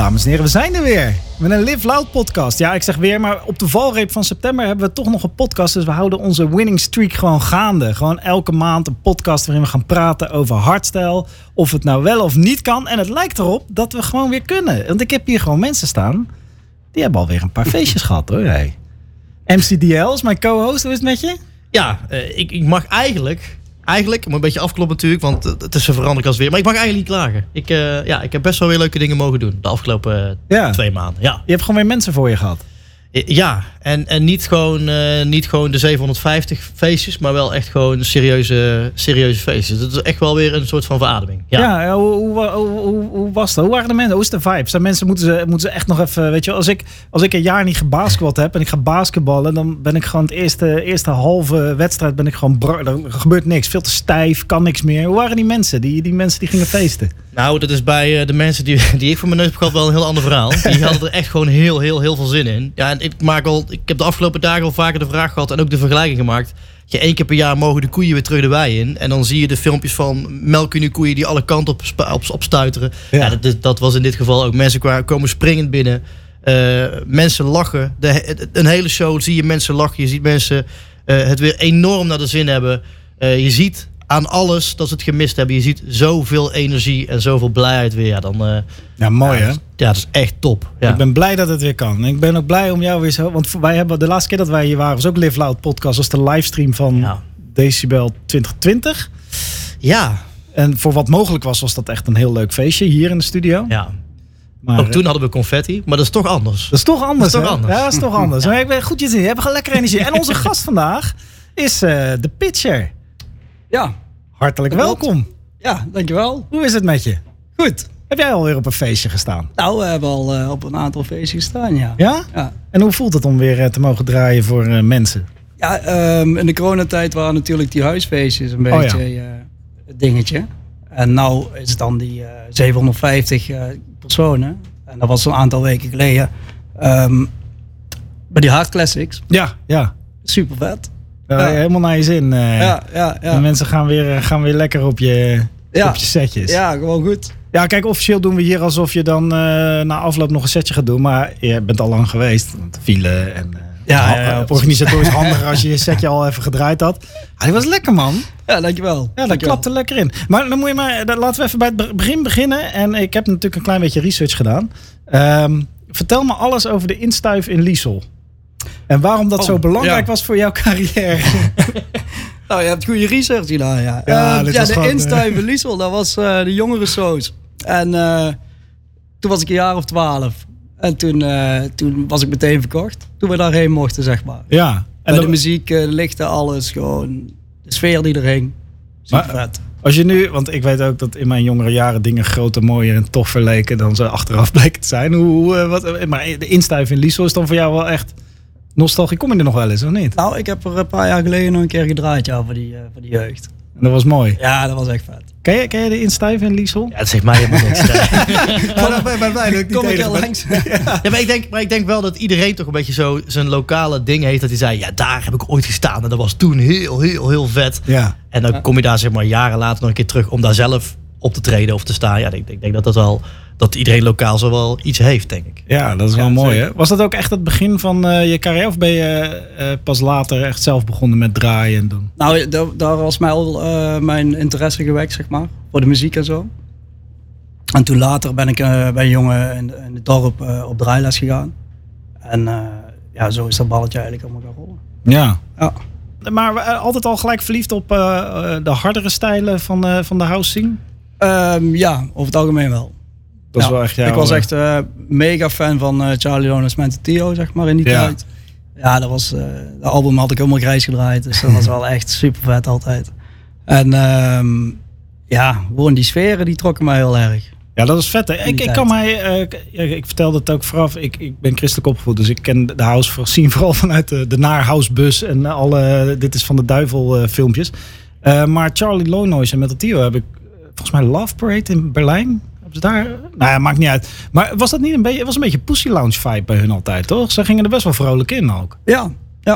Dames en heren, we zijn er weer. Met een Live Loud podcast. Ja, ik zeg weer, maar op de valreep van september hebben we toch nog een podcast. Dus we houden onze winning streak gewoon gaande. Gewoon elke maand een podcast waarin we gaan praten over hardstyle. Of het nou wel of niet kan. En het lijkt erop dat we gewoon weer kunnen. Want ik heb hier gewoon mensen staan. Die hebben alweer een paar feestjes gehad hoor. Hey. MCDL is mijn co-host. Hoe is het met je? Ja, uh, ik, ik mag eigenlijk eigenlijk, moet een beetje afkloppen natuurlijk, want het is een als weer. Maar ik mag eigenlijk niet klagen. Ik, uh, ja, ik heb best wel weer leuke dingen mogen doen de afgelopen ja. twee maanden. Ja. Je hebt gewoon weer mensen voor je gehad. Ja, en, en niet, gewoon, uh, niet gewoon de 750 feestjes, maar wel echt gewoon serieuze, serieuze feestjes. Dat is echt wel weer een soort van verademing. Ja, ja hoe, hoe, hoe, hoe, was dat? Hoe waren de mensen? Hoe is de vibe? Zijn mensen, moeten ze, moeten ze echt nog even, weet je, als ik, als ik een jaar niet gebasketbald heb en ik ga basketballen, dan ben ik gewoon het eerste, eerste halve wedstrijd ben ik gewoon, er gebeurt niks. Veel te stijf, kan niks meer. Hoe waren die mensen? Die, die mensen die gingen feesten? Nou, dat is bij uh, de mensen die, die ik voor mijn neus heb gehad wel een heel ander verhaal. Die hadden er echt gewoon heel, heel, heel veel zin in. Ja, en ik maak al, ik heb de afgelopen dagen al vaker de vraag gehad en ook de vergelijking gemaakt. Je één keer per jaar mogen de koeien weer terug de wei in. En dan zie je de filmpjes van melken koeien die alle kanten op, op, op stuiteren. Ja. dat, dat, was in dit geval ook. Mensen kwamen, komen springend binnen. Uh, mensen lachen. De, een hele show zie je mensen lachen. Je ziet mensen uh, het weer enorm naar de zin hebben. Uh, je ziet aan alles dat ze het gemist hebben. Je ziet zoveel energie en zoveel blijheid weer. Ja, dan, uh, ja mooi ja, hè? Ja, dat is echt top. Ja. Ik ben blij dat het weer kan. En ik ben ook blij om jou weer zo... Want wij hebben de laatste keer dat wij hier waren... was ook Live Loud podcast. was de livestream van ja. Decibel 2020. Ja. En voor wat mogelijk was, was dat echt een heel leuk feestje hier in de studio. Ja. Maar, ook toen hadden we confetti, maar dat is toch anders. Dat is toch anders, dat is toch anders. Ja, dat is toch anders. Maar ik ben goed je hebt gewoon lekker energie. En onze gast vandaag is uh, de pitcher. Ja. Hartelijk welkom. Ja, dankjewel. Hoe is het met je? Goed. Heb jij alweer op een feestje gestaan? Nou, we hebben al uh, op een aantal feestjes gestaan, ja. Ja? ja. En hoe voelt het om weer uh, te mogen draaien voor uh, mensen? Ja, um, in de coronatijd waren natuurlijk die huisfeestjes een beetje oh, ja. het dingetje. En nou is het dan die 750 personen. En dat was een aantal weken geleden. Um, bij die Hard Classics. Ja, ja. Super vet. Ja. Helemaal naar je zin. Uh, ja, ja, ja. En mensen gaan weer, gaan weer lekker op je, ja. op je setjes. Ja, gewoon goed. Ja, kijk, officieel doen we hier alsof je dan uh, na afloop nog een setje gaat doen. Maar je bent al lang geweest. Want file en uh, ja, op organisatorisch handiger als je je setje al even gedraaid had. Ah, die was lekker, man. Ja, dankjewel. Ja, dat klapte lekker in. Maar dan moet je maar, dan laten we even bij het begin beginnen. En ik heb natuurlijk een klein beetje research gedaan. Um, vertel me alles over de instuif in Liesel. En waarom dat oh, zo belangrijk ja. was voor jouw carrière. nou, je hebt goede research gedaan, ja. Ja, uh, ja de Liesel, dat was uh, de jongere soos. En uh, toen was ik een jaar of twaalf. En toen, toen was ik meteen verkocht. Toen we daarheen mochten, zeg maar. Ja. En de muziek, de lichten, alles. Gewoon de sfeer die er hing. Super vet. Als je nu, want ik weet ook dat in mijn jongere jaren dingen groter, mooier en toffer leken dan ze achteraf bleken te zijn. Hoe, wat, maar de instuif in Liesel is dan voor jou wel echt nostalgie. Kom je er nog wel eens, of niet? Nou, ik heb er een paar jaar geleden nog een keer gedraaid ja, voor, die, uh, voor die jeugd. En dat was mooi. Ja, dat was echt vet. Ken je, ken je de instuif in Liesel? Ja, dat zegt mij helemaal niks. maar bij, bij mij kom ik al langs. ja, maar, ik denk, maar ik denk wel dat iedereen toch een beetje zo zijn lokale ding heeft. Dat hij zei, ja, daar heb ik ooit gestaan. En dat was toen heel, heel, heel vet. Ja. En dan kom je daar zeg maar jaren later nog een keer terug om daar zelf op te treden of te staan. Ja, ik, ik denk dat dat wel dat iedereen lokaal zo wel iets heeft, denk ik. Ja, dat is wel ja, mooi. Hè? Was dat ook echt het begin van uh, je carrière? Of ben je uh, pas later echt zelf begonnen met draaien en doen? Nou, daar was mij al uh, mijn interesse gewekt, zeg maar. Voor de muziek en zo. En toen later ben ik bij een jongen in, in het dorp op draailes gegaan. En ja, zo is dat balletje eigenlijk allemaal gaan rollen. Ja. ja. Maar altijd al gelijk verliefd op de hardere stijlen van, van de house scene? Um, ja, over het algemeen wel. Dat is wel echt ik was echt uh, mega fan van uh, Charlie Lones met Tio, zeg maar, in die ja. tijd. Ja, dat was, uh, de album had ik helemaal grijs gedraaid, dus dat was wel echt super vet altijd. En um, ja, gewoon die sferen, die trokken mij heel erg. Ja, dat is vet. Hè? Ik, ik kan mij, uh, ik vertelde het ook vooraf, ik, ik ben christelijk opgevoed, dus ik ken de house zien vooral vanuit de, de Naar House bus en alle, dit is van de duivel filmpjes. maar Charlie Lonois en Metal Tio heb ik volgens mij Love Parade in Berlijn ze daar? Nou ja, maakt niet uit. Maar was dat niet een beetje, was een beetje Pussy Lounge vibe bij hun altijd, toch? Ze gingen er best wel vrolijk in ook. Ja, ja.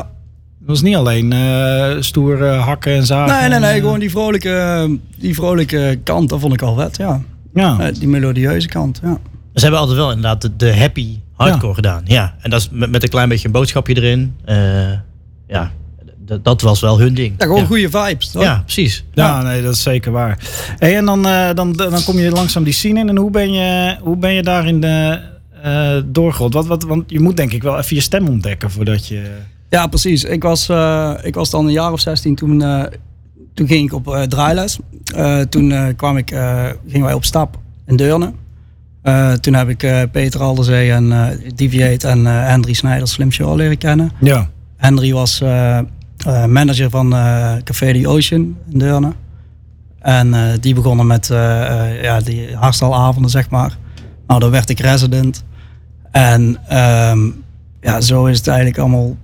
Het was niet alleen uh, stoer uh, hakken en zagen. Nee, nee, nee. En, gewoon die vrolijke, die vrolijke kant, dat vond ik al vet, ja. Ja. Uh, die melodieuze kant, ja. Ze hebben altijd wel inderdaad de, de happy hardcore gedaan. Ja, en dat is met, met een klein beetje een boodschapje erin. Uh, ja, dat was wel hun ding. Ja, gewoon goede vibes. Toch? Ja, precies. Ja, nee, dat is zeker waar. Hey, en dan, uh, dan, dan kom je langzaam die scene in. En hoe ben je, hoe ben je daarin de, uh, doorgerold? Wat, wat, want je moet denk ik wel even je stem ontdekken voordat je... Ja, precies. Ik was, uh, ik was dan een jaar of 16 toen, toen ging ik op uh, draailes. toen kwam ik, gingen wij op stap in Deurne. toen heb ik Peter Alderzee en Deviate en Henry Snijders Slim Show leren kennen. Ja. Henry was uh, manager van uh, Café The Ocean in Deurne. En uh, die begonnen met ja, die hardstylavonden, zeg maar. Nou, dan werd ik resident. En um, ja, zo is het eigenlijk allemaal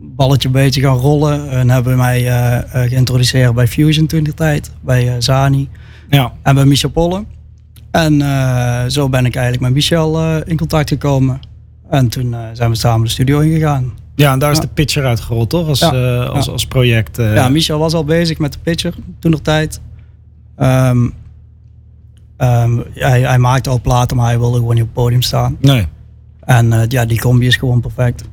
balletje een beetje gaan rollen. En hebben mij geïntroduceerd bij Fusion toen die tijd. Bij Zani. Ja. En bij Michel Polle. En zo ben ik eigenlijk met Michel in contact gekomen. En toen zijn we samen de studio ingegaan. Ja, en daar is de pitcher uitgerold, toch? Als, ja. uh, als, als project. Uh... Ja, Michel was al bezig met de pitcher toen nog tijd. Um, um, hij, hij, maakte al platen, maar hij wilde gewoon niet op het podium staan. Nee. En uh, ja, die combi is gewoon perfect.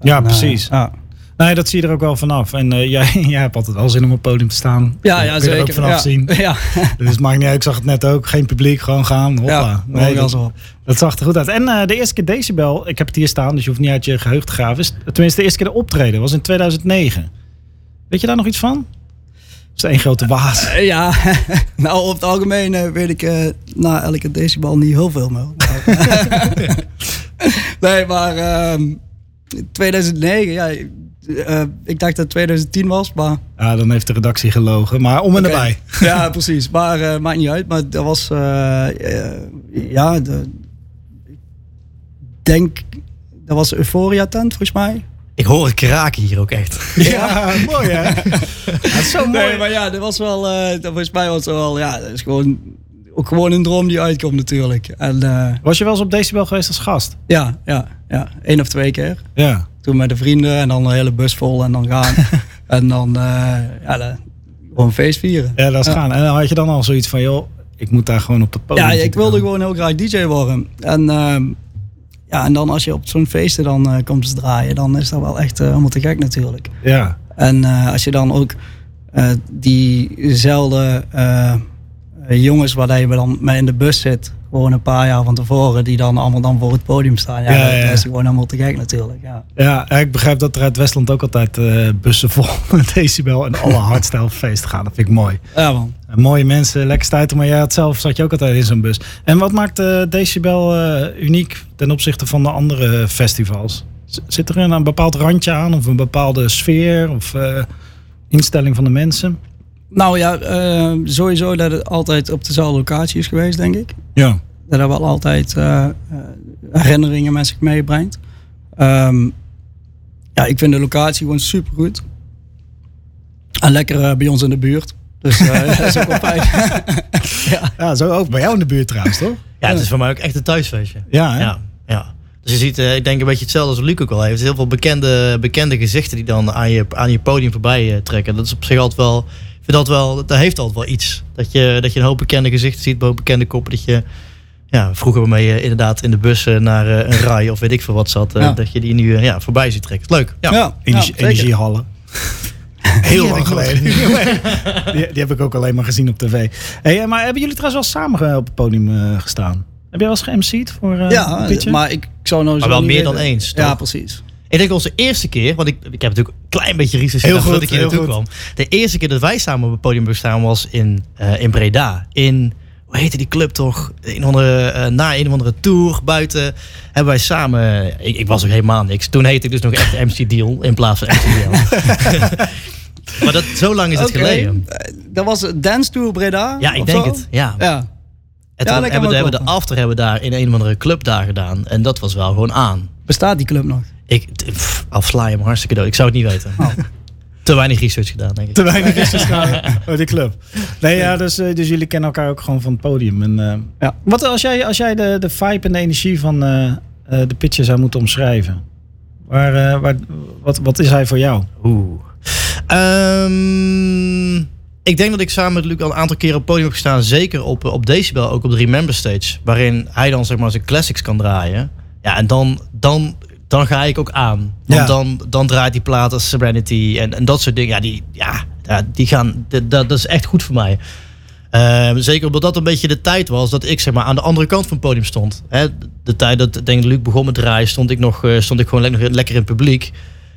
Ja, en, precies. ja. Nee, dat zie je er ook wel vanaf. En uh, jij, jij hebt altijd wel zin om op het podium te staan. Ja, ja zeker. Er ook vanaf ja. zien. Ja. Dus het maakt niet uit. Ik zag het net ook. Geen publiek, gewoon gaan. Hoppa. Ja, nee, dat, dat zag er goed uit. En uh, de eerste keer Decibel, ik heb het hier staan, dus je hoeft niet uit je geheugen te graven. Is, tenminste, de eerste keer de optreden was in 2009. Weet je daar nog iets van? Dat is één grote waas. Uh, ja, nou op het algemeen weet ik na elke decibel niet heel veel meer. nee, maar um, 2009, ja, uh, ik dacht dat het 2010 was, maar... Ja, dan heeft de redactie gelogen, maar om en okay. erbij. Ja, precies. Maar uh, maakt niet uit. Maar dat was... Uh, ja, de, ik denk... Dat was Euphoria tent, volgens mij. Ik hoor het kraken hier ook echt. Ja, mooi hè? dat is zo mooi. Nee, maar ja, dat was wel... dat volgens mij was het wel... Ja, dat is gewoon... Ook gewoon een droom die uitkomt natuurlijk. En, was je wel eens op Decibel geweest als gast? Ja, ja, ja. Eén of twee keer. Ja. Toen met de vrienden en dan een hele bus vol en dan gaan. en dan uh, ja, gewoon feest vieren. Ja, dat is gaan. En dan had je dan al zoiets van, joh, ik moet daar gewoon op de podium Ja, ik wilde gaan. gewoon heel graag DJ worden. En, uh, ja, en dan als je op zo'n feesten dan uh, komt te draaien, dan is dat wel echt helemaal te gek natuurlijk. Ja. En als je dan ook diezelfde jongens waar je dan mee in de bus zit, gewoon een paar jaar van tevoren, die dan allemaal dan voor het podium staan. Ja, ja, ja. dat is gewoon helemaal te gek natuurlijk. Ja. Ja, ik begrijp dat er uit Westland ook altijd uh, bussen vol met decibel en alle hardstyle feesten gaan. Dat vind ik mooi. Ja man. En mooie mensen, lekker stuiten, maar jij had zelf zat je ook altijd in zo'n bus. En wat maakt uh, decibel uh, uniek ten opzichte van de andere festivals? Zit er een, een bepaald randje aan of een bepaalde sfeer of instelling van de mensen? Nou ja, uh, sowieso dat het altijd op dezelfde locatie is geweest, denk ik. Ja. Dat er wel altijd uh, herinneringen met zich meebrengt. Um, ja, ik vind de locatie gewoon super goed. En lekker uh, bij ons in de buurt. Dus dat is ook wel fijn. ja. ja, zo ook bij jou in de buurt trouwens, toch? Ja, het is voor mij ook echt een thuisfeestje. Ja, hè? ja, ja. Dus je ziet, ik denk een beetje hetzelfde als Luc ook al heeft. Heel veel bekende, bekende gezichten die dan aan je, aan je podium voorbij trekken. Dat is op zich altijd wel dat wel, dat heeft altijd wel iets. Dat je, dat je een hoop bekende gezichten ziet, een hoop bekende koppen. Dat je, ja, vroeger waarmee je inderdaad in de bussen naar uh, een rij of weet ik veel wat zat. Uh, ja. Dat je die nu uh, ja, voorbij ziet trekken. Leuk. Ja, ja Energie, energiehallen. Heel lang geleden. die, die, heb ik ook alleen maar gezien op tv. Hey, maar hebben jullie trouwens wel samen op het podium gestaan? Heb jij wel eens geMC'd voor Ja, maar ik, ik zou nou maar wel meer dan eens. Toch? Ja, precies. Ik denk onze eerste keer, want ik, ik heb natuurlijk een klein beetje research gedaan voordat ik hier naartoe kwam. De eerste keer dat wij samen op het podium bestaan was in, uh, in Breda. In, hoe heette die club toch? Een andere, uh, na een of andere tour buiten hebben wij samen, ik, ik, was ook helemaal niks. Toen heette ik dus nog echt MC Deal in plaats van MC Deal. maar dat, zo lang is het okay. geleden. Dat was Dance Tour Breda? Ja, ik denk zo? het. Ja. ja. En ja, hebben, we, hebben de after hebben we daar in een of andere club daar gedaan. En dat was wel gewoon aan. Bestaat die club nog? Ik pff, afsla je hem hartstikke dood. Ik zou het niet weten. Oh. Te weinig research gedaan, denk ik. Te weinig research gedaan oh, die club. Nee, ja, dus, uh, dus jullie kennen elkaar ook gewoon van het podium. En, uh, ja. Wat als jij, als jij de, de vibe en de energie van uh, de pitcher zou moeten omschrijven? Waar, waar, wat, wat is hij voor jou? Oeh. Um, Ik denk dat ik samen met Luc al een aantal keren op het podium heb gestaan. Zeker op, op Decibel, ook op de Remember Stage. Waarin hij dan zeg maar zijn classics kan draaien. Ja, en dan, dan, dan ga ik ook aan. Want Ja. dan, dan draait die plaat als Serenity en, en dat soort dingen. Ja, die, ja, die gaan, dat, dat is echt goed voor mij. Ehm, zeker omdat dat een beetje de tijd was dat ik zeg maar, aan de andere kant van het podium stond. Hè, de tijd dat denk ik, Luc begon met draaien, stond ik, nog, eh, stond ik gewoon lekker, lekker in het publiek.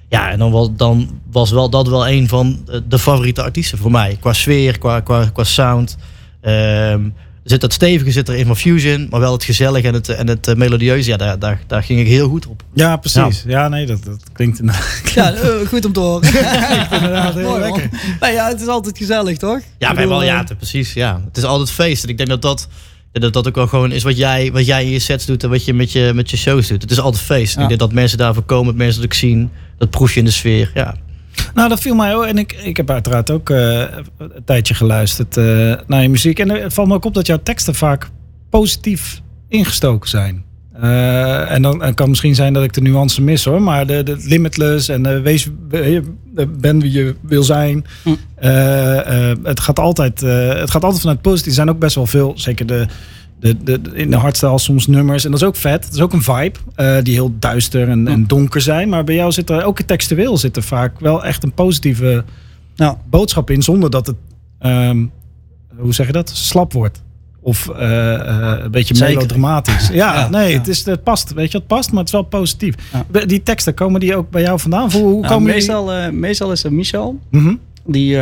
Ja, en dan was, dan was wel, dat wel een van eh, de favoriete artiesten voor mij. Qua sfeer, qua, qua, qua sound. Ehm, zit dat stevige zit erin van Fusion, maar wel het gezellige en het, en het eh, melodieuze. Ja, daar, daar, daar ging ik heel goed op. Ja, precies. Ja, nee, dat, dat klinkt inderdaad, Ja, eh, goed om te horen. inderdaad heel Mooi, man. lekker. Nee, ja, het is altijd gezellig, toch? Ja, bij wel, ja, eh, te- precies. Ja. Het is altijd feest. En ik denk dat dat, dat dat ook wel gewoon is wat jij, wat jij in je sets doet en wat je met je, met je shows doet. Het is altijd feest. Ja. Ik denk dat mensen daarvoor komen, dat mensen dat ook zien. Dat proef je in de sfeer. Ja. Nou, dat viel mij ook. En ik, ik heb uiteraard ook eh, een tijdje geluisterd eh, naar je muziek. En het valt me ook op dat jouw teksten vaak positief ingestoken zijn. Eh, en dan en kan misschien zijn dat ik de nuance mis hoor. Maar de, de limitless en wees, ben wie je wil zijn. Hm. Het, gaat altijd, het gaat altijd vanuit positief. Er zijn ook best wel veel, zeker de, de, de, in de hardstyle soms nummers. En dat is ook vet. Dat is ook een vibe eh, die heel duister en, en donker zijn. Maar bij jou zit er ook textueel zit er vaak wel echt een positieve boodschap in. Zonder dat het, ehm, hoe zeg je dat, slap wordt. Of eh, eh, een beetje Zeker. melodramatisch. Ja, Ja, nee, ja. Het, is, het past. Weet je, het past, maar het is wel positief. Ja. Die teksten, komen die ook bij jou vandaan? Hoe, hoe Nou, komen meestal, eh, meestal is het Michel. die? Mhm. Die,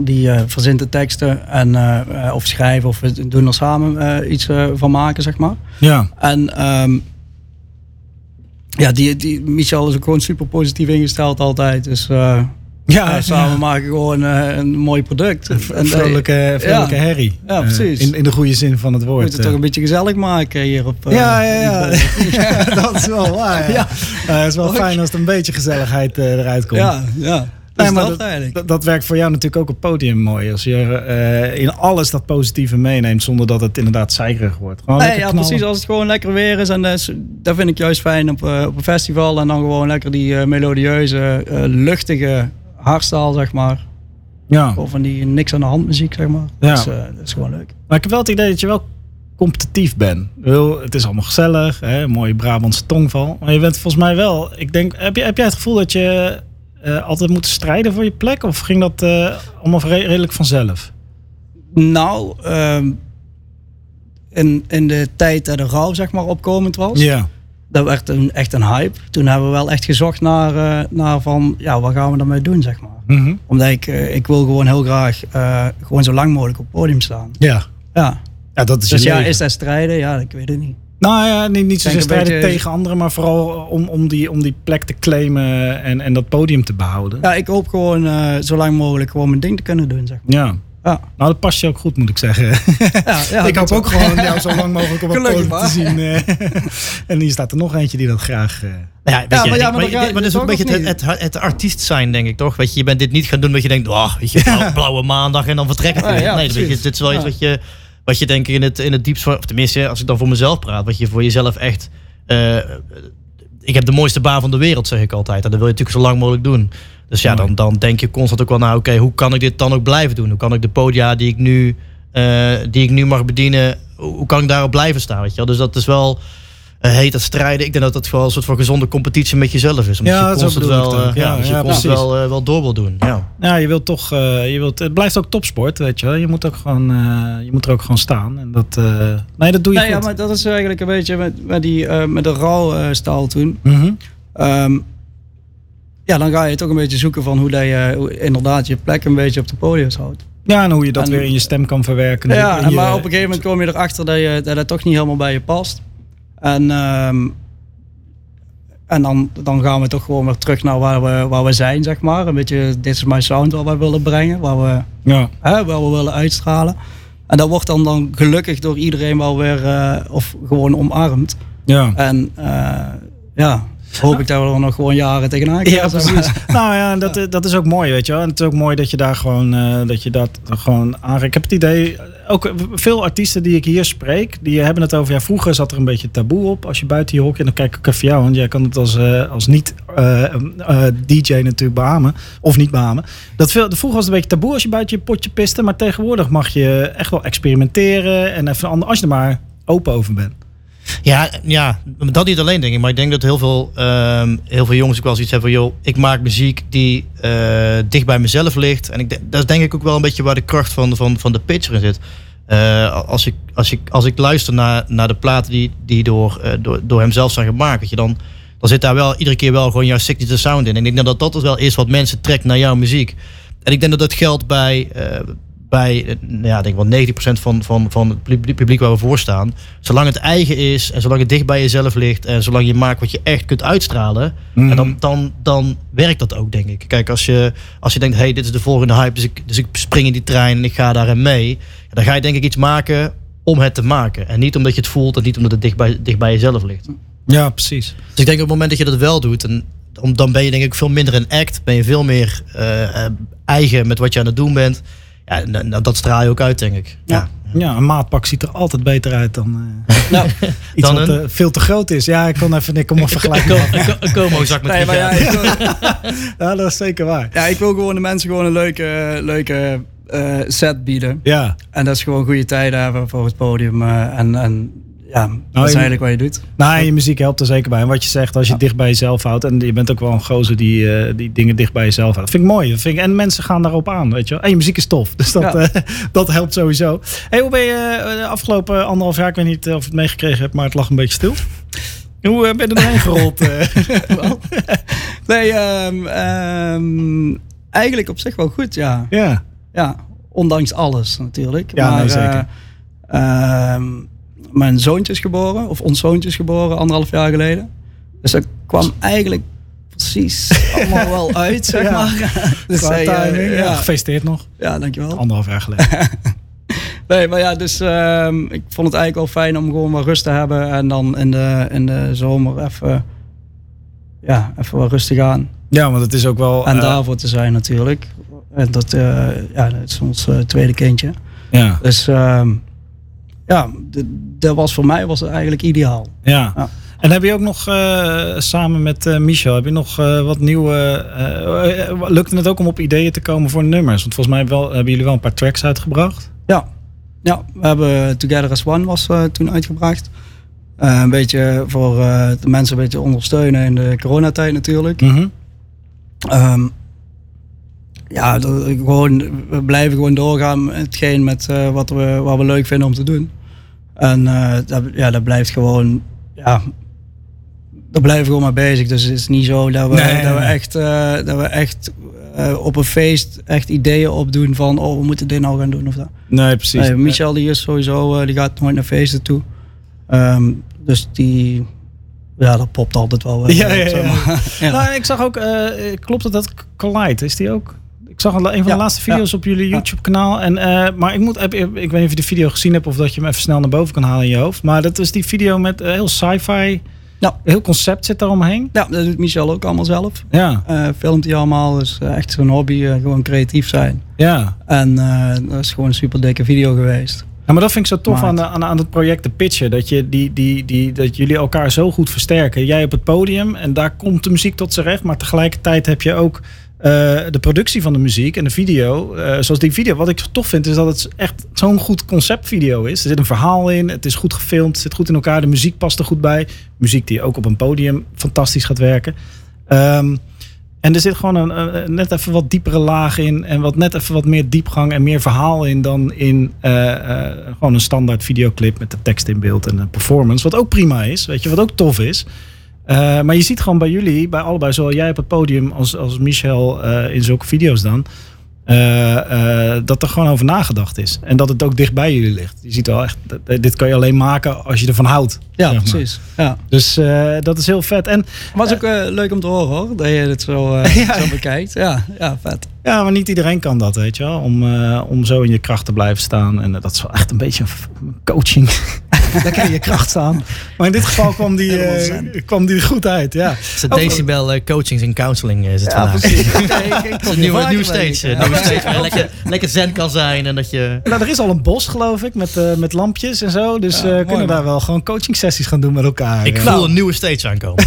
die eh, verzint de teksten en, eh, eh, of schrijven of we doen er samen iets van maken, zeg maar. Ja, En ehm, ja, die, die, Michel is ook gewoon super positief ingesteld altijd. Dus ja, ja, samen maken gewoon eh, een mooi product. En, Een vrolijke, vrolijke ja. herrie. Ja, precies. in, in de goede zin van het woord. moeten het toch een beetje gezellig maken hier op... ja, ja, ja. Ja, dat is wel waar. Ja. Het is wel fijn als er een beetje gezelligheid eruit komt. Ja, ja. Nee, maar dat, dat, eigenlijk. dat, dat werkt voor jou natuurlijk ook op podium mooi. Als je eh, in alles dat positieve meeneemt zonder dat het inderdaad zeigerig wordt. Gewoon Nee, ja, knallen. precies. Als het gewoon lekker weer is. En dat vind ik juist fijn op, eh, op een festival. En dan gewoon lekker die eh, melodieuze, luchtige hardstyle, zeg maar. Ja. Of van die niks aan de hand muziek, zeg maar. Ja. Dat, is, dat is gewoon leuk. Maar ik heb wel het idee dat je wel competitief bedoel, Het is allemaal gezellig, hè? mooie Brabantse tongval. Maar je bent volgens mij wel... Ik denk, heb, je, heb jij het gevoel dat je eh, altijd moet strijden voor je plek? Of ging dat eh, allemaal re- redelijk vanzelf? Nou, ehm, in, in de tijd dat de rouw, zeg maar, opkomend was. Ja. Dat werd een, echt een hype. Toen hebben we wel echt gezocht naar, eh, naar van, ja, wat gaan we daarmee doen, zeg maar. Mhm. Omdat ik, ik wil gewoon heel graag gewoon zo lang mogelijk op het podium staan. Ja. Ja. ja, dat is Dus ja, leven. is dat strijden? Ja, ik weet het niet. Nou ja, niet, niet zozeer strijden beetje- tegen anderen, maar vooral om, om, die, om die plek te claimen en, en dat podium te behouden. Ja, ik hoop gewoon eh, zo lang mogelijk gewoon mijn ding te kunnen doen, zeg maar. Ja. Ja, Nou, dat past je ook goed, moet ik zeggen. ja, ja ik hoop ook gewoon jou zo lang mogelijk op het podium te zien. eh. en hier staat er nog eentje die dat graag... eh, Nou ja, weet Ja, je, maar ja, ik- maar dat is ook een beetje het, het, het artiest zijn, denk ik, toch? Weet je, je bent dit niet gaan doen dat je denkt, oh, weet je, blauwe, blauwe maandag en dan vertrek ik Ja, weer. ja, nee, weet je, precies. dit is wel iets Ja. wat je, wat je denk ik in het, in het diepst, of tenminste, als ik dan voor mezelf praat, wat je voor jezelf echt, eh, ik heb de mooiste baan van de wereld, zeg ik altijd. En dat wil je natuurlijk zo lang mogelijk doen. Dus ja, dan, dan denk je constant ook wel, nou oké, hoe kan ik dit dan ook blijven doen? Hoe kan ik de podia die ik nu, eh, die ik nu mag bedienen, hoe kan ik daarop blijven staan? Weet je wel? Dus dat is wel eh, heet dat strijden. Ik denk dat dat gewoon een soort van gezonde competitie met jezelf is. Omdat Ja, je constant wel, eh, Ja, je constant wel, eh, wel door wil doen. Ja. Ja, je wilt toch, eh, je wilt, het blijft ook topsport, weet je wel. Je moet ook gewoon, eh, je moet er ook gewoon staan. En dat, eh, nee, dat doe je Nee, ja, maar dat is eigenlijk een beetje met, met, die, eh, met de rouwstaal toen. Mhm. Ehm, ja, dan ga je toch een beetje zoeken van hoe, dat je inderdaad je plek een beetje op de podium houdt. Ja, en hoe je dat En- weer in je stem kan verwerken. Ja, je- maar op een gegeven moment kom je erachter dat, je, dat het toch niet helemaal bij je past. En, ehm, en dan, dan gaan we toch gewoon weer terug naar waar we, waar we zijn, zeg maar. Een beetje, dit is mijn sound waar we willen brengen, waar we, Ja. hè, waar we willen uitstralen. En dat wordt dan, dan gelukkig door iedereen wel weer, eh, of gewoon omarmd. Ja. En eh, ja, hoop ik dat we er nog gewoon jaren tegenaan gaan. Ja, precies. nou ja, dat, dat is ook mooi, weet je wel. En het is ook mooi dat je daar gewoon, uh, dat je dat gewoon aanreikt. Ik heb het idee, ook veel artiesten die ik hier spreek, die hebben het over, ja, vroeger zat er een beetje taboe op. Als je buiten je hok en dan kijk ik even jou, want jij kan het als, uh, als niet uh, DJ natuurlijk beamen, of niet beamen. Dat veel, vroeger was het een beetje taboe als je buiten je potje piste, maar tegenwoordig mag je echt wel experimenteren en even anders, als je er maar open over bent. Ja, ja, dat niet alleen denk ik. Maar ik denk dat heel veel, uh, heel veel jongens ook wel zoiets hebben van... joh, ik maak muziek die uh, dicht bij mezelf ligt. En ik, dat is denk ik ook wel een beetje waar de kracht van, van, van de pitcher in zit. Uh, als, ik, als, ik, als ik luister naar, naar de platen die, die door, uh, door, door hem zelf zijn gemaakt... Je, dan, dan zit daar wel iedere keer wel gewoon jouw signature sound in. En ik denk dat dat wel is wat mensen trekt naar jouw muziek. En ik denk dat dat geldt bij, bij eh, nou ja, denk wel 90% van, van, van het publiek waar we voor staan. Zolang het eigen is en zolang het dicht bij jezelf ligt en zolang je maakt wat je echt kunt uitstralen, mm. en dan, dan, dan werkt dat ook, denk ik. Kijk, als je, als je denkt, hey, dit is de volgende hype, dus ik, dus ik spring in die trein en ik ga daarin mee, dan ga je denk ik iets maken om het te maken. En niet omdat je het voelt en niet omdat het dicht bij, dicht bij jezelf ligt. Ja, precies. Dus ik denk op het moment dat je dat wel doet, en dan ben je denk ik veel minder een act, ben je veel meer uh, eigen met wat je aan het doen bent. Ja, dat straal je ook uit, denk ik. Ja. ja. een maatpak ziet er altijd beter uit dan uh, nou, iets dan wat een... uh, veel te groot is. Ja, ik kon even, ik kon maar vergelijken. een Como-zak met nee, maar ja, ja, dat is zeker waar. Ja, ik wil gewoon de mensen gewoon een leuke, leuke uh, set bieden. Ja. En dat is gewoon goede tijden hebben voor het podium. en, en ja, nou, dat is eigenlijk wat je doet. Nou, je muziek helpt er zeker bij. En wat je zegt, als je dicht bij jezelf houdt. En je bent ook wel een gozer die, uh, die dingen dicht bij jezelf houdt. Dat vind ik mooi. Vind ik, en mensen gaan daarop aan, weet je wel. En je muziek is tof. Dus dat, ja. uh, dat helpt sowieso. Hey, hoe ben je uh, de afgelopen anderhalf jaar, ik weet niet of je het meegekregen hebt, maar het lag een beetje stil. Hoe ben je er doorheen gerold? nee, um, um, eigenlijk op zich wel goed, ja. Ja. Ja, ondanks alles natuurlijk. Ja, maar, nee, zeker. Um, mijn zoontje is geboren, of ons zoontje is geboren, anderhalf jaar geleden. Dus dat kwam eigenlijk precies allemaal wel uit, zeg maar. dus hij, uh, ja. Gefeliciteerd nog. Ja, dankjewel. Anderhalf jaar geleden. nee, maar ja, dus um, ik vond het eigenlijk wel fijn om gewoon wat rust te hebben. En dan in de, in de zomer even, ja, even wat rustig aan. Ja, want het is ook wel... En uh, daarvoor te zijn natuurlijk. En dat, uh, ja, dat is ons tweede kindje. Ja. Dus... Um, ja, dat was voor mij was het eigenlijk ideaal. Ja. ja. En heb je ook nog uh, samen met uh, Michel, heb je nog uh, wat nieuwe. lukte het ook om op ideeën te komen voor nummers? Want volgens mij wel, hebben jullie wel een paar tracks uitgebracht. Ja, ja we hebben Together as One was toen uitgebracht. een beetje voor de mensen een beetje ondersteunen in de coronatijd natuurlijk. Mm -hmm. um, ja, dat, gewoon, we blijven gewoon doorgaan met hetgeen met uh, wat, we, wat we leuk vinden om te doen. En uh, dat, ja, dat blijft gewoon, ja, daar blijven we gewoon mee bezig. Dus het is niet zo dat we, nee, dat, we echt, uh, dat we echt op een feest echt ideeën opdoen van, oh, we moeten dit nou gaan doen of dat. Nee, precies. Nee, Michel die is sowieso, die gaat nooit naar feesten toe. Um, dus die, ja, dat popt altijd wel. Ja, ja, ja. ja. Nou, ik zag ook, klopt het dat Collide, is die ook? Ik zag een van de laatste video's op jullie YouTube kanaal. En, uh, maar ik, moet, ik, ik weet niet of je de video gezien hebt of dat je hem even snel naar boven kan halen in je hoofd. Maar dat is die video met uh, heel sci-fi. Ja. Heel concept zit daar omheen. Ja, dat doet Michel ook allemaal zelf. Ja. Uh, filmt hij allemaal. Dus echt zo'n hobby. gewoon creatief zijn. Ja. En dat is gewoon een super dikke video geweest. Ja, maar dat vind ik zo tof aan, de, aan, aan het project de pitchen. Dat, je die, die, die, dat jullie elkaar zo goed versterken. Jij op het podium en daar komt de muziek tot zijn recht. Maar tegelijkertijd heb je ook uh, de productie van de muziek en de video. Uh, zoals die video. Wat ik tof vind is dat het echt zo'n goed conceptvideo is. Er zit een verhaal in. Het is goed gefilmd. Het zit goed in elkaar. De muziek past er goed bij. Muziek die ook op een podium fantastisch gaat werken. Um, en er zit gewoon een, net even wat diepere laag in. En wat net even wat meer diepgang en meer verhaal in dan in uh, gewoon een standaard videoclip met de tekst in beeld en een performance. Wat ook prima is, weet je, wat ook tof is. Uh, maar je ziet gewoon bij jullie, bij allebei, zowel jij op het podium als, als Michel uh, in zulke video's dan, uh, dat er gewoon over nagedacht is. En dat het ook dicht bij jullie ligt. Je ziet wel echt, dit kan je alleen maken als je ervan houdt. Ja, zeg maar. precies. Ja. Dus dat is heel vet. En was ook leuk om te horen hoor, dat je het zo, ja. zo bekijkt. Ja, ja, vet. Ja, maar niet iedereen kan dat, weet je wel. Om, om zo in je kracht te blijven staan. En dat is wel echt een beetje een coaching lekker in je kracht staan. Maar in dit geval kwam die, uh, kwam die goed uit. Ja. Het is decibel uh, coachings en counseling is het ja, vandaag. Precies. een nieuwe, nieuwe stage. Ja. Nieuwe stage waar lekker, lekker zen kan zijn. En dat je... Nou, er is al een bos geloof ik met, uh, met lampjes en zo. Dus we ja, kunnen daar wel gewoon coaching sessies gaan doen met elkaar. Ik voel nou. een nieuwe stage aankomen.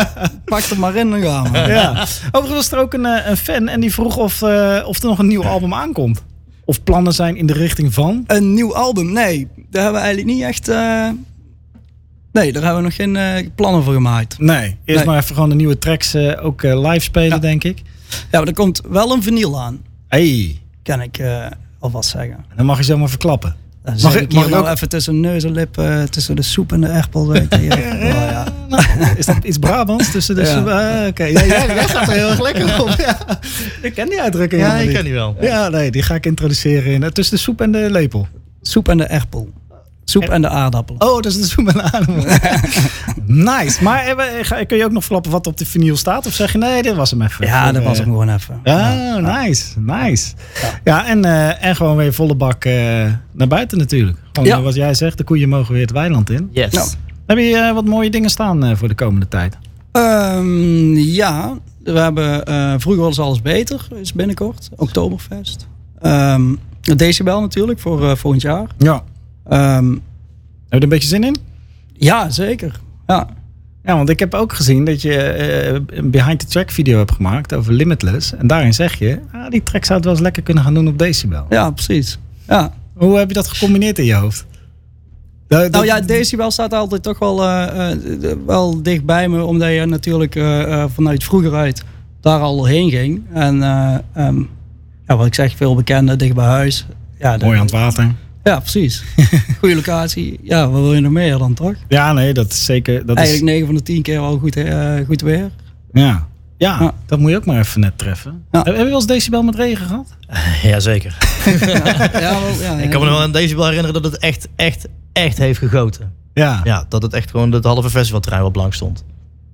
Pak er maar in, dan gaan we. Ja. Overigens was er ook een, een fan en die vroeg of, of er nog een nieuw album aankomt. Of plannen zijn in de richting van? Een nieuw album? Nee, daar hebben we eigenlijk niet echt. Uh... Nee, daar hebben we nog geen uh, plannen voor gemaakt. Nee, eerst maar even gewoon de nieuwe tracks uh, ook live spelen, denk ik. Ja, maar er komt wel een vinyl aan. Hey. Kan ik alvast zeggen. Dan mag je zomaar verklappen. Dan mag ik, mag even tussen neus en lippen, tussen de soep en de erpel. ja. oh, ja. is dat iets Brabants? Tussen de soep? Ah, Oké, ja, jij, gaat er heel erg lekker op. Ja. Ik ken die uitdrukking Ja, ik ken die wel. Ja, nee, die ga ik introduceren in, tussen de soep en de lepel. Soep en de erpel. Soep en de aardappel. Oh, dat is de soep en de aardappel. nice. Maar eh, kun je ook nog verklappen wat op de vinyl staat? Of zeg je nee, dit was hem even? Ja, dat was hem gewoon even. Ja, nice. Nice. Ja, en, uh, en gewoon weer volle bak uh, naar buiten natuurlijk. Gewoon ja. wat jij zegt, de koeien mogen weer het weiland in. Yes. Nou. Heb je uh, wat mooie dingen staan voor de komende tijd? Um, ja, we hebben vroeger was alles beter, is binnenkort. Oktoberfest. Um, Decibel natuurlijk voor volgend jaar. Ja. Um, Heb je er een beetje zin in? Ja, zeker. Ja. Ja, want ik heb ook gezien dat je uh, een behind-the-track video hebt gemaakt over Limitless. En daarin zeg je, ah, die track zou het wel eens lekker kunnen gaan doen op Decibel. Ja, precies. Ja. Hoe heb je dat gecombineerd in je hoofd? nou ja, Decibel staat altijd toch wel, uh, uh, wel dicht bij me. Omdat je natuurlijk vanuit vroeger uit daar al heen ging. En um, ja, wat ik zeg, veel bekende, dicht bij huis. Ja, Mooi aan het water. Ja, precies. Goede locatie. Ja, wat wil je nog meer dan toch? Ja, nee, dat is zeker. Dat Eigenlijk is... 9 van de 10 keer al goed, uh, goed weer. Ja. ja. Ja, dat moet je ook maar even net treffen. Ja. Heb je wel eens decibel met regen gehad? Uh, Jazeker. ja, ja, ja, ik kan me nog wel een decibel herinneren dat het echt, echt, echt heeft gegoten. Ja. Ja, dat het echt gewoon het halve festivalterrein wat blank stond.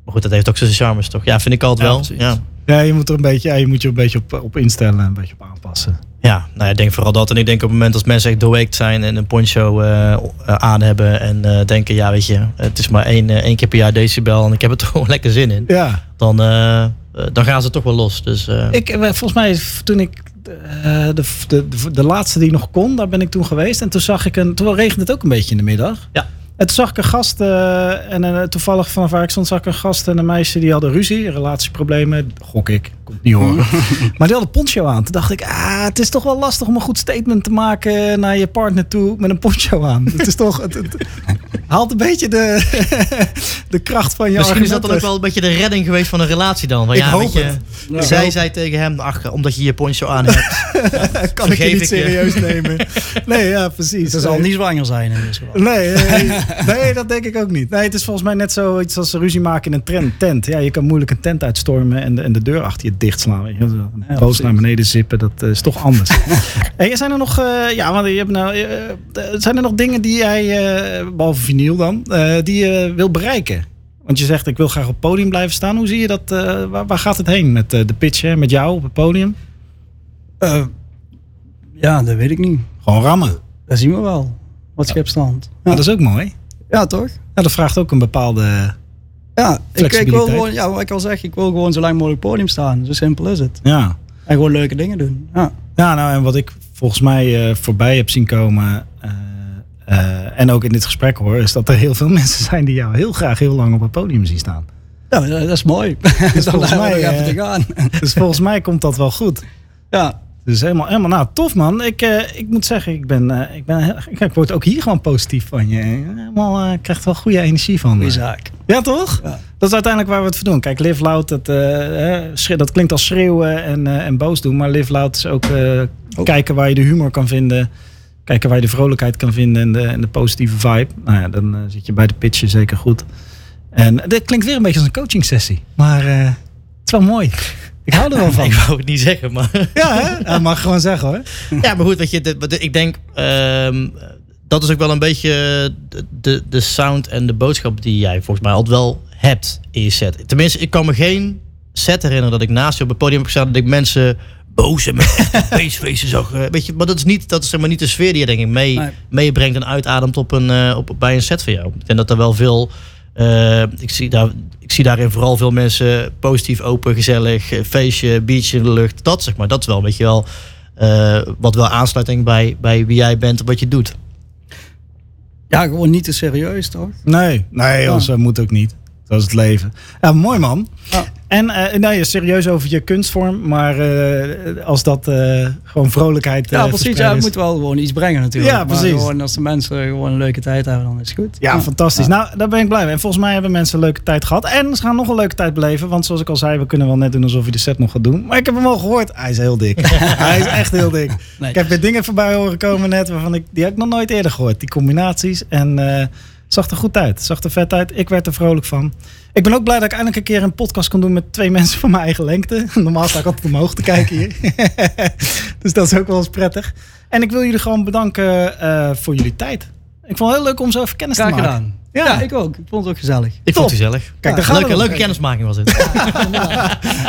Maar goed, dat heeft ook zijn charmes toch? Ja, vind ik altijd wel. Ja. ja, je moet er een beetje, ja, je moet je een beetje op, op instellen, een beetje op aanpassen. Ja, nou ja, ik denk vooral dat. En ik denk op het moment als mensen echt doorweekt zijn en een poncho uh, aan hebben en uh, denken, ja weet je, het is maar één, één keer per jaar decibel en ik heb er toch gewoon lekker zin in. Ja. Dan, dan gaan ze toch wel los. Dus, ik, volgens mij toen ik de, de, de, de, laatste die nog kon, daar ben ik toen geweest. En toen zag ik een, toen regende het ook een beetje in de middag. Ja. En toen zag ik een gast, uh, en uh, toevallig vanaf waar ik stond, zag ik een gast en een meisje die hadden ruzie, relatieproblemen, gok ik, komt niet horen. maar die hadden poncho aan. Toen dacht ik, ah, het is toch wel lastig om een goed statement te maken naar je partner toe met een poncho aan. het is toch, het, het, haalt een beetje de, de kracht van je Misschien is dat dan ook wel een beetje de redding geweest van een relatie dan. Want ik ja, hoop je, het. Zij zei tegen hem, ach, omdat je je poncho aan hebt. kan ik je niet serieus nemen. Nee, ja, precies. Ze zal niet zwanger zijn in Nee, nee, nee, dat denk ik ook niet. Nee, het is volgens mij net zoiets als ruzie maken in een trend, tent. Ja, je kan moeilijk een tent uitstormen en de, en de deur achter je dichtslaan. Weet je. Boos naar beneden zippen, dat uh, is toch anders. hey, zijn er nog, uh, ja, want je hebt nou, uh, zijn er nog dingen die jij, behalve vinyl dan, die je wil bereiken? Want je zegt, ik wil graag op het podium blijven staan. Hoe zie je dat? Waar, waar, gaat het heen met de pitch, hè? met jou op het podium? ja, dat weet ik niet. Gewoon rammen. Dat zien we wel. Wat. Ja. Dat is ook mooi. Ja, toch? Ja, dat vraagt ook een bepaalde. Ja, ik, ik, wil gewoon, ja, wat ik al zeg, ik wil gewoon zo lang mogelijk podium staan. Zo simpel is het. Ja. En gewoon leuke dingen doen. Ja, ja nou, en wat ik volgens mij uh, voorbij heb zien komen. Uh, uh, en ook in dit gesprek hoor, is dat er heel veel mensen zijn die jou heel graag heel lang op het podium zien staan. Ja, dat is mooi. Dus volgens, mij, even te gaan. dus volgens mij komt dat wel goed. Ja, dus helemaal, helemaal nou, tof man. Ik, uh, ik moet zeggen, ik ben, uh, ik ben ik, ik word ook hier gewoon positief van je. Helemaal, uh, ik krijg er wel goede energie van. Goeie zaak. Ja, toch? Ja. Dat is uiteindelijk waar we het voor doen. Kijk, live loud, dat, dat klinkt als schreeuwen en, en boos doen. Maar live loud is ook, kijken waar je de humor kan vinden. Kijken waar je de vrolijkheid kan vinden en de, en de positieve vibe. Nou ja, dan zit je bij de pitchen zeker goed. En dat klinkt weer een beetje als een coaching sessie. Maar het is wel mooi. Ik hou er wel van. ik wou het niet zeggen, maar... Ja, hè? Ja, mag gewoon zeggen hoor. Ja, maar goed, weet je, ik denk... Uh, dat is ook wel een beetje de, de, de sound en de boodschap die jij volgens mij altijd wel hebt in je set. Tenminste, ik kan me geen set herinneren dat ik naast je op het podium heb gestaan dat ik mensen boos en met feestfeesten zag. eh, weet je, maar dat is niet, dat is zeg maar niet de sfeer die je denk ik mee, Nee. meebrengt en uitademt op een, eh, op, bij een set van jou. Ik denk dat er wel veel, eh, ik, zie daar, ik zie daarin vooral veel mensen positief, open, gezellig, eh, feestje, beach in de lucht. Dat zeg maar, dat is wel, weet je wel, eh, wat wel aansluit denk ik bij, bij wie jij bent en wat je doet. Ja, gewoon niet te serieus, toch? Nee, nee, Ja. dat eh, moet ook niet. Dat is het leven. Ja, mooi man. Ja. En eh nou ja, serieus over je kunstvorm, maar eh, als dat eh, gewoon vrolijkheid Ja, precies. Ja, het is- moet wel gewoon iets brengen natuurlijk. Ja, Maar precies. gewoon als de mensen gewoon een leuke tijd hebben, dan is het goed. Ja, fantastisch. Nou, daar ben ik blij mee. En volgens mij hebben mensen een leuke tijd gehad. En ze gaan nog een leuke tijd beleven. Want zoals ik al zei, we kunnen wel net doen alsof je de set nog gaat doen. Maar ik heb hem al gehoord. Hij is heel dik. Hij is echt heel dik. Nee. Ik heb weer dingen voorbij horen komen net waarvan ik die heb ik nog nooit eerder gehoord. Die combinaties. En zag er goed uit. Zag er vet uit. Ik werd er vrolijk van. Ik ben ook blij dat ik eindelijk een keer een podcast kon doen met twee mensen van mijn eigen lengte. Normaal sta ik altijd omhoog te kijken hier. dus dat is ook wel eens prettig. En ik wil jullie gewoon bedanken eh, voor jullie tijd. Ik vond het heel leuk om zo even kennis Graag te maken. gedaan. Ja. Ja. ik ook. Ik vond het ook gezellig. Ik vond het gezellig. Kijk, gaan leuke, leuke kennismaking was het.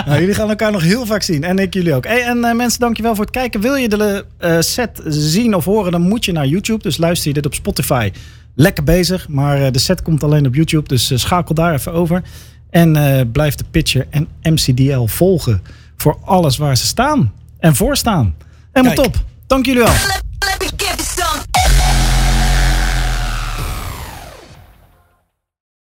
Nou, jullie gaan elkaar nog heel vaak zien. En ik jullie ook. Hey, en eh, mensen, dankjewel voor het kijken. Wil je de eh, set zien of horen, dan moet je naar YouTube. Dus luister je dit op Spotify. Lekker bezig. Maar eh, de set komt alleen op YouTube. Dus eh, schakel daar even over. En eh, blijf de Pitcher en MCDL volgen. Voor alles waar ze staan. En voor staan. Helemaal Kijk. top. Dank jullie wel.